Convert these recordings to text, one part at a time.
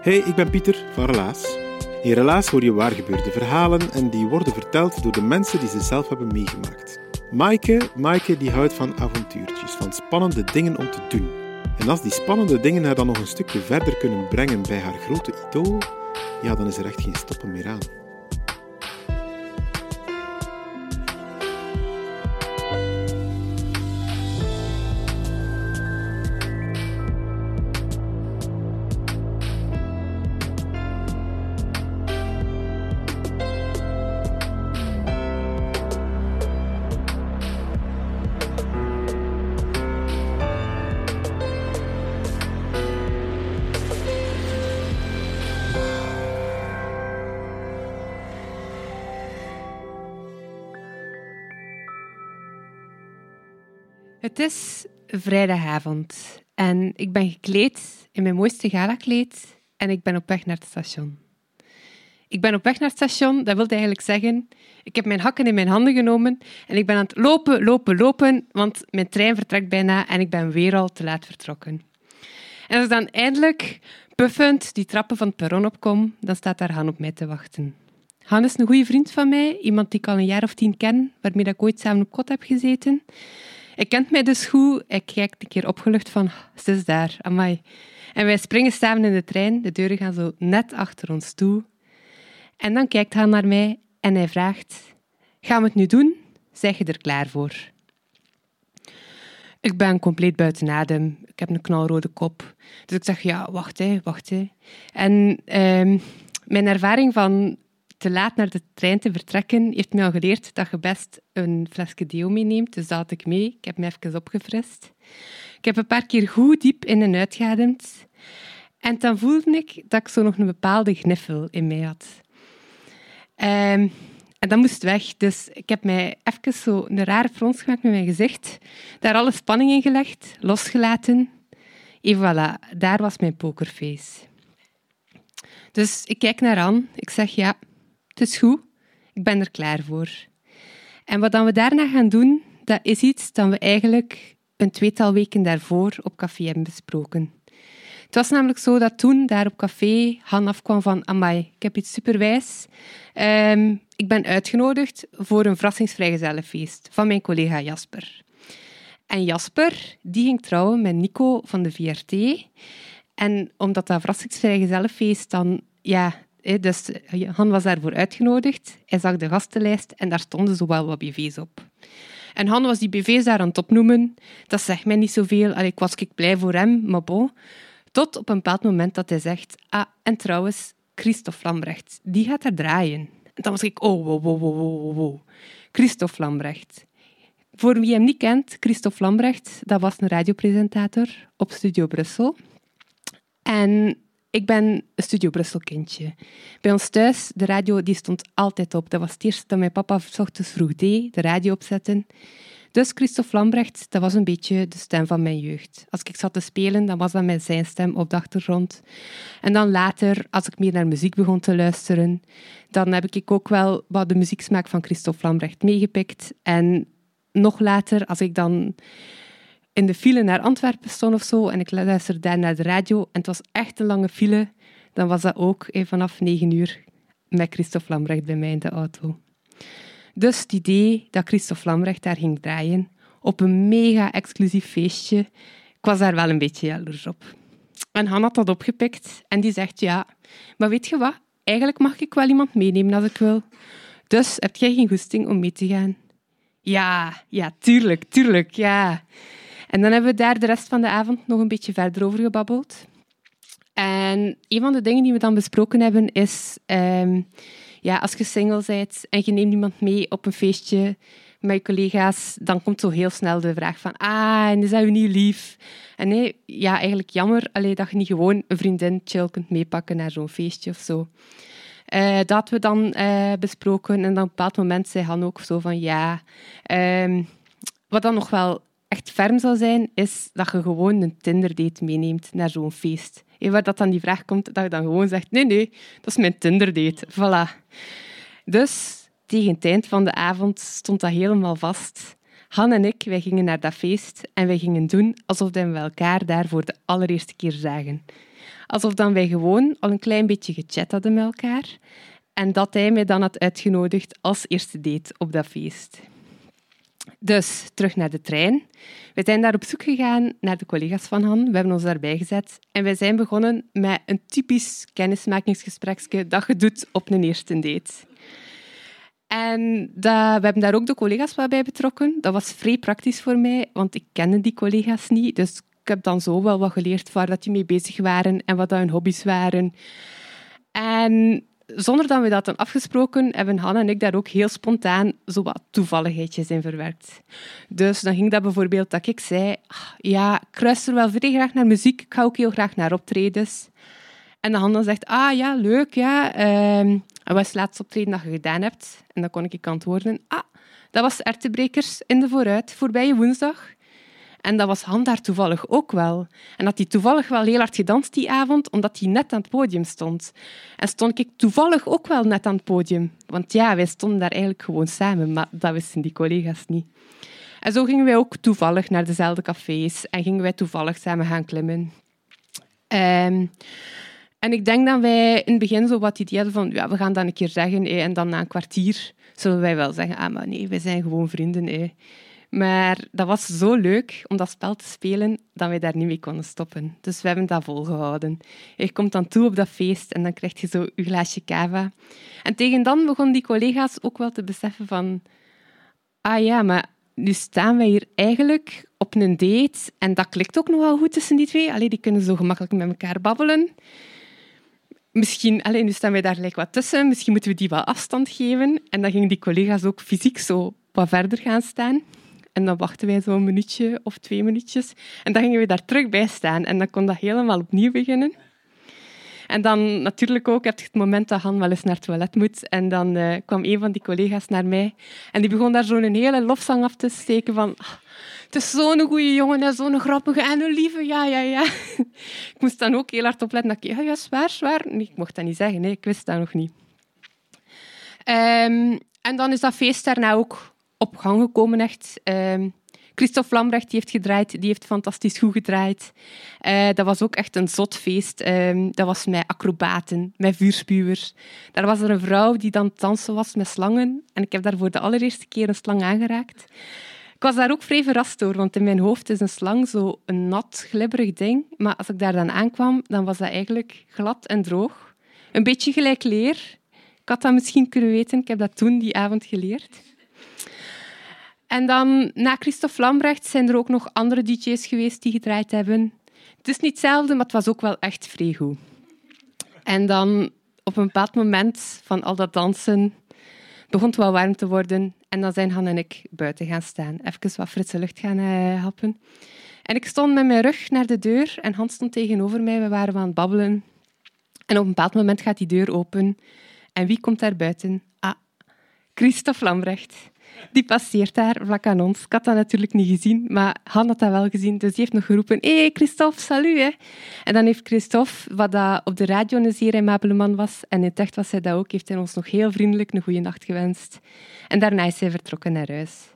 Hey, ik ben Pieter van Relaas. In Relaas hoor je waargebeurde verhalen en die worden verteld door de mensen die ze zelf hebben meegemaakt. Maaike, Maaike die houdt van avontuurtjes, van spannende dingen om te doen. En als die spannende dingen haar dan nog een stukje verder kunnen brengen bij haar grote idool, ja, dan is er echt geen stoppen meer aan. Het is vrijdagavond en ik ben gekleed in mijn mooiste galakleed en ik ben op weg naar het station. Ik ben op weg naar het station, dat wil eigenlijk zeggen, ik heb mijn hakken in mijn handen genomen en ik ben aan het lopen, lopen, lopen, want mijn trein vertrekt bijna en ik ben weer al te laat vertrokken. En als ik dan eindelijk puffend die trappen van het perron opkom, dan staat daar Han op mij te wachten. Han is een goede vriend van mij, iemand die ik al een jaar of tien ken, waarmee ik ooit samen op kot heb gezeten. Hij kent mij dus goed. Hij kijkt een keer opgelucht van, ze is daar, amai. En wij springen samen in de trein. De deuren gaan zo net achter ons toe. En dan kijkt hij naar mij en hij vraagt, gaan we het nu doen? Zeg je er klaar voor? Ik ben compleet buiten adem. Ik heb een knalrode kop. Dus ik zeg, ja, wacht, hè, wacht. Hè. En ehm, mijn ervaring van te laat naar de trein te vertrekken, heeft mij al geleerd dat je best een flesje deo meeneemt. Dus dat had ik mee. Ik heb me even opgefrist. Ik heb een paar keer goed diep in en uitgeademd. En dan voelde ik dat ik zo nog een bepaalde gniffel in mij had. Ehm, en dat moest weg. Dus ik heb mij even zo een rare frons gemaakt met mijn gezicht. Daar alle spanning in gelegd, losgelaten. En voilà, daar was mijn pokerface. Dus ik kijk naar Anne. Ik zeg ja, het is goed. Ik ben er klaar voor. En wat dan we daarna gaan doen, dat is iets dat we eigenlijk een tweetal weken daarvoor op café hebben besproken. Het was namelijk zo dat toen daar op café Han afkwam van Amai, ik heb iets superwijs. Um, ik ben uitgenodigd voor een verrassingsvrijgezellenfeest van mijn collega Jasper. En Jasper, die ging trouwen met Nico van de VRT. En omdat dat verrassingsvrijgezellenfeest dan ja, dus Han was daarvoor uitgenodigd. Hij zag de gastenlijst en daar stonden zowel wat BV's op. En Han was die BV's daar aan het opnoemen. Dat zegt mij niet zoveel. Allee, ik was blij voor hem, maar bon. Tot op een bepaald moment dat hij zegt... Ah, en trouwens, Christophe Lambrecht, die gaat er draaien. En dan was ik... Oh, wow, wow, wow, wow. Christophe Lambrecht. Voor wie hem niet kent, Christophe Lambrecht, dat was een radiopresentator op Studio Brussel. En ik ben een Studio Brussel kindje. Bij ons thuis, de radio die stond altijd op. Dat was het eerste dat mijn papa s ochtends vroeg deed, de radio opzetten. Dus Christophe Lambrecht, dat was een beetje de stem van mijn jeugd. Als ik zat te spelen, dan was dat met zijn stem op de achtergrond. En dan later, als ik meer naar muziek begon te luisteren, dan heb ik ook wel wat de muzieksmaak van Christophe Lambrecht meegepikt. En nog later, als ik dan in de file naar Antwerpen stond of zo en ik luisterde naar de radio en het was echt een lange file, dan was dat ook vanaf negen uur met Christophe Lambrecht bij mij in de auto. Dus het idee dat Christophe Lambrecht daar ging draaien op een mega exclusief feestje, ik was daar wel een beetje jaloers op. En Han had dat opgepikt en die zegt, ja, maar weet je wat? Eigenlijk mag ik wel iemand meenemen als ik wil. Dus heb jij geen goesting om mee te gaan? Ja, ja, tuurlijk, tuurlijk, ja. En dan hebben we daar de rest van de avond nog een beetje verder over gebabbeld. En een van de dingen die we dan besproken hebben is... Um, ja, als je single bent en je neemt iemand mee op een feestje met je collega's, dan komt zo heel snel de vraag van ah, en is dat je niet lief? En nee, ja, eigenlijk jammer alleen dat je niet gewoon een vriendin chill kunt meepakken naar zo'n feestje of zo. Uh, dat we dan uh, besproken en dan op een bepaald moment zei Han ook zo van ja, um, wat dan nog wel echt ferm zou zijn, is dat je gewoon een Tinder-date meeneemt naar zo'n feest. En waar dat dan die vraag komt, dat je dan gewoon zegt, nee, nee, dat is mijn Tinder-date. Voilà. Dus tegen het eind van de avond stond dat helemaal vast. Han en ik, wij gingen naar dat feest en wij gingen doen alsof we elkaar daar voor de allereerste keer zagen. Alsof dan wij gewoon al een klein beetje gechat hadden met elkaar en dat hij mij dan had uitgenodigd als eerste date op dat feest. Dus terug naar de trein. We zijn daar op zoek gegaan naar de collega's van Han. We hebben ons daarbij gezet en wij zijn begonnen met een typisch kennismakingsgespreksje dat je doet op een eerste date. En dat, we hebben daar ook de collega's bij betrokken. Dat was vrij praktisch voor mij, want ik kende die collega's niet. Dus ik heb dan zo wel wat geleerd waar dat die mee bezig waren en wat hun hobby's waren. En zonder dat we dat hadden afgesproken, hebben Han en ik daar ook heel spontaan zo toevalligheidjes in verwerkt. Dus dan ging dat bijvoorbeeld dat ik zei, ah, ja, ik luister wel vrij graag naar muziek, ik ga ook heel graag naar optredens. En dan zegt, ah ja, leuk, ja. Uh, wat is het laatste optreden dat je gedaan hebt? En dan kon ik antwoorden, ah, dat was Ertebrekers in de Vooruit, voorbije woensdag. En dat was Han daar toevallig ook wel. En dat hij toevallig wel heel hard gedanst die avond, omdat hij net aan het podium stond. En stond ik toevallig ook wel net aan het podium. Want ja, wij stonden daar eigenlijk gewoon samen, maar dat wisten die collega's niet. En zo gingen wij ook toevallig naar dezelfde cafés en gingen wij toevallig samen gaan klimmen. Um, en ik denk dat wij in het begin zo wat idee van, ja, we gaan dat een keer zeggen. En dan na een kwartier zullen wij wel zeggen, ah, maar nee, wij zijn gewoon vrienden. Maar dat was zo leuk om dat spel te spelen dat wij daar niet mee konden stoppen. Dus we hebben dat volgehouden. Je komt dan toe op dat feest en dan krijg je zo je glaasje cava. En tegen dan begonnen die collega's ook wel te beseffen van... Ah ja, maar nu staan wij hier eigenlijk op een date en dat klikt ook nog wel goed tussen die twee. Allee, die kunnen zo gemakkelijk met elkaar babbelen misschien, alleen nu staan wij daar gelijk wat tussen, misschien moeten we die wat afstand geven. En dan gingen die collega's ook fysiek zo wat verder gaan staan. En dan wachten wij zo'n minuutje of twee minuutjes. En dan gingen we daar terug bij staan. En dan kon dat helemaal opnieuw beginnen. En dan natuurlijk ook het moment dat Han wel eens naar het toilet moet. En dan uh, kwam een van die collega's naar mij. En die begon daar zo'n hele lofzang af te steken van... Ah, het is zo'n goede jongen en zo'n grappige en een lieve. Ja, ja, ja. Ik moest dan ook heel hard opletten. Dat ik, ja, zwaar, zwaar. Nee, ik mocht dat niet zeggen. Nee, ik wist dat nog niet. Um, en dan is dat feest daarna ook op gang gekomen, echt. Um, Christophe Lambrecht die heeft gedraaid, die heeft fantastisch goed gedraaid. Uh, dat was ook echt een zot feest. Um, dat was met acrobaten, met vuurspuwers. Daar was er een vrouw die dan dansen was met slangen. En ik heb daar voor de allereerste keer een slang aangeraakt. Ik was daar ook vrij verrast door, want in mijn hoofd is een slang zo een nat, glibberig ding. Maar als ik daar dan aankwam, dan was dat eigenlijk glad en droog. Een beetje gelijk leer. Ik had dat misschien kunnen weten. Ik heb dat toen die avond geleerd. En dan, na Christophe Lambrecht, zijn er ook nog andere DJ's geweest die gedraaid hebben. Het is niet hetzelfde, maar het was ook wel echt vrij. En dan, op een bepaald moment van al dat dansen, begon het wel warm te worden. En dan zijn Han en ik buiten gaan staan. Even wat frisse lucht gaan uh, happen. En ik stond met mijn rug naar de deur en Hans stond tegenover mij. We waren aan het babbelen. En op een bepaald moment gaat die deur open. En wie komt daar buiten? Ah, Christophe Lambrecht die passeert daar vlak aan ons. Ik had dat natuurlijk niet gezien, maar Han had dat wel gezien. Dus die heeft nog geroepen, hé hey, Christophe, salut. Hè. En dan heeft Christophe, wat op de radio een zeer aimabele man was, en in het was hij dat ook, heeft hij ons nog heel vriendelijk een goede nacht gewenst. En daarna is hij vertrokken naar huis.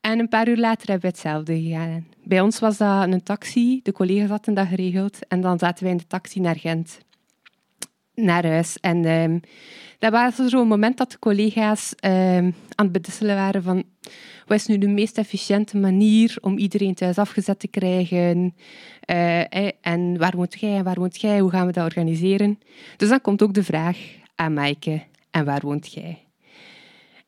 En een paar uur later hebben we hetzelfde gedaan. Bij ons was dat een taxi, de collega's hadden dat geregeld, en dan zaten wij in de taxi naar Gent. Naar huis. En um, dat was zo'n moment dat de collega's ehm, aan het bedisselen waren van wat is nu de meest efficiënte manier om iedereen thuis afgezet te krijgen? Uh, en waar woont jij en waar woont jij? Hoe gaan we dat organiseren? Dus dan komt ook de vraag aan Maaike, en waar woont jij?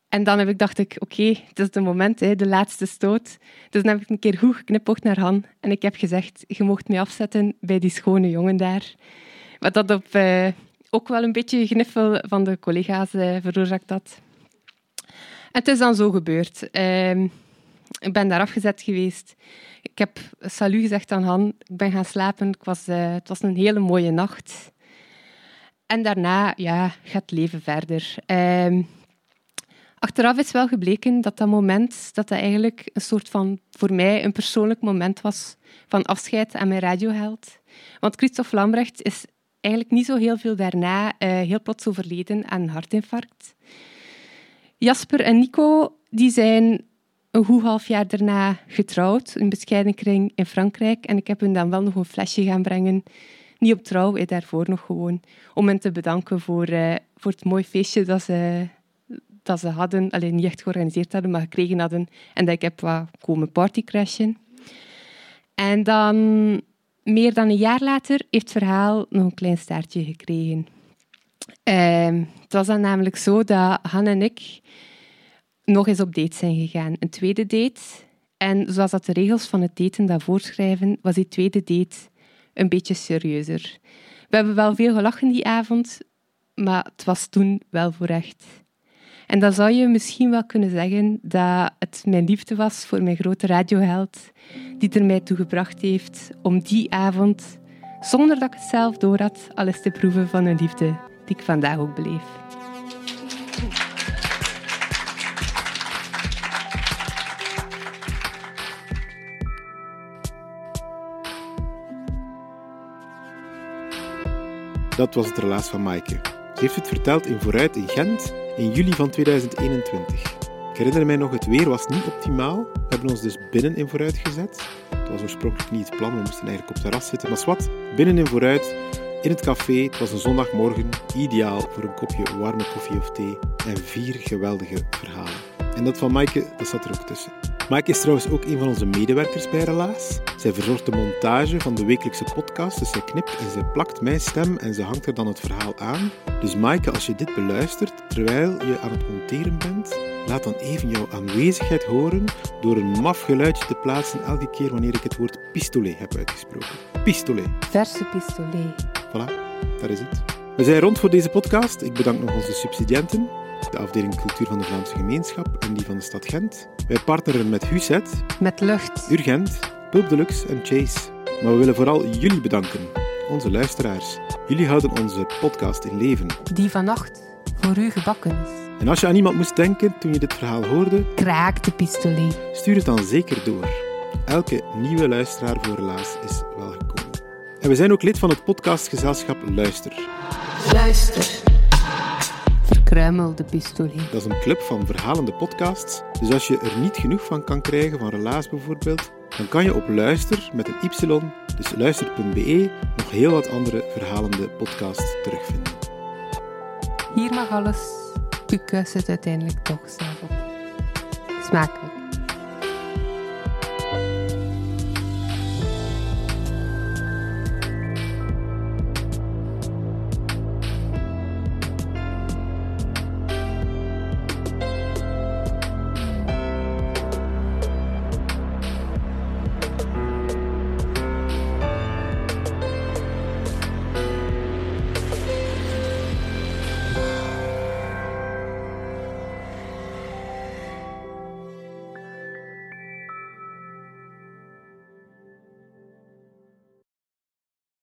En dan heb ik, dacht ik, oké, het is het moment, hè, de laatste stoot. Dus dan heb ik een keer goed geknipoogd naar Han en ik heb gezegd, je mocht mij afzetten bij die schone jongen daar. Wat dat op uh, ook wel een beetje gniffel van de collega's uh, veroorzaakt. En het is dan zo gebeurd. Uh, ik ben daar afgezet geweest. Ik heb salut gezegd aan Han. Ik ben gaan slapen. Uh, het was een hele mooie nacht. En daarna ja, gaat het leven verder. Ehm, achteraf is wel gebleken dat dat moment dat dat eigenlijk een soort van, voor mij, een persoonlijk moment was van afscheid aan mijn radioheld. Want Christophe Lambrecht is eigenlijk niet zo heel veel daarna uh, heel plots overleden aan een hartinfarct. Jasper en Nico die zijn een goed half jaar daarna getrouwd, een bescheiden kring in Frankrijk. En ik heb hun dan wel nog een flesje gaan brengen. Niet op trouw, daarvoor nog gewoon. Om hen te bedanken voor, uh, voor het mooie feestje dat ze, dat ze hadden. Alleen niet echt georganiseerd hadden, maar gekregen hadden. En dat ik heb wat komen partycrashen. En dan meer dan een jaar later heeft het verhaal nog een klein staartje gekregen. Uh, het was dan namelijk zo dat Han en ik nog eens op date zijn gegaan. Een tweede date. En zoals dat de regels van het daten dat voorschrijven, was die tweede date een beetje serieuzer. We hebben wel veel gelachen die avond, maar het was toen wel voor echt. En dan zou je misschien wel kunnen zeggen dat het mijn liefde was voor mijn grote radioheld, die er mij toe gebracht heeft om die avond, zonder dat ik het zelf door had, alles te proeven van een liefde die ik vandaag ook beleef. Dat was het relaas van Maaike. Ze heeft het verteld in Vooruit in Gent in juli van 2021. Ik herinner mij nog, het weer was niet optimaal. We hebben ons dus binnen in Vooruit gezet. Het was oorspronkelijk niet het plan, we moesten eigenlijk op terras zitten. Maar wat, binnen in Vooruit, in het café. Het was een zondagmorgen, ideaal voor een kopje warme koffie of thee en vier geweldige verhalen. En dat van Maaike, dat zat er ook tussen. Maaike is trouwens ook een van onze medewerkers bij Relaas. Zij verzorgt de montage van de wekelijkse podcast, dus zij knipt en zij plakt mijn stem en ze hangt er dan het verhaal aan. Dus Maaike, als je dit beluistert terwijl je aan het monteren bent, laat dan even jouw aanwezigheid horen door een maf geluidje te plaatsen elke keer wanneer ik het woord pistolet heb uitgesproken. Pistolet. Verse pistolet. Voilà, daar is het. We zijn rond voor deze podcast. Ik bedank nog onze subsidiënten de afdeling Cultuur van de Vlaamse Gemeenschap en die van de stad Gent. Wij partneren met Huset, met Lucht, Urgent, Pulp Deluxe en Chase. Maar we willen vooral jullie bedanken, onze luisteraars. Jullie houden onze podcast in leven. Die vannacht voor u gebakken is. En als je aan iemand moest denken toen je dit verhaal hoorde, kraak de pistolet. Stuur het dan zeker door. Elke nieuwe luisteraar voor Relaas is welgekomen. En we zijn ook lid van het podcastgezelschap Luister. Luister verkruimelde pistolet. Dat is een club van verhalende podcasts. Dus als je er niet genoeg van kan krijgen, van Relaas bijvoorbeeld, dan kan je op Luister met een y, dus luister.be, nog heel wat andere verhalende podcasts terugvinden. Hier mag alles. U kuist het uiteindelijk toch zelf op. Smakelijk.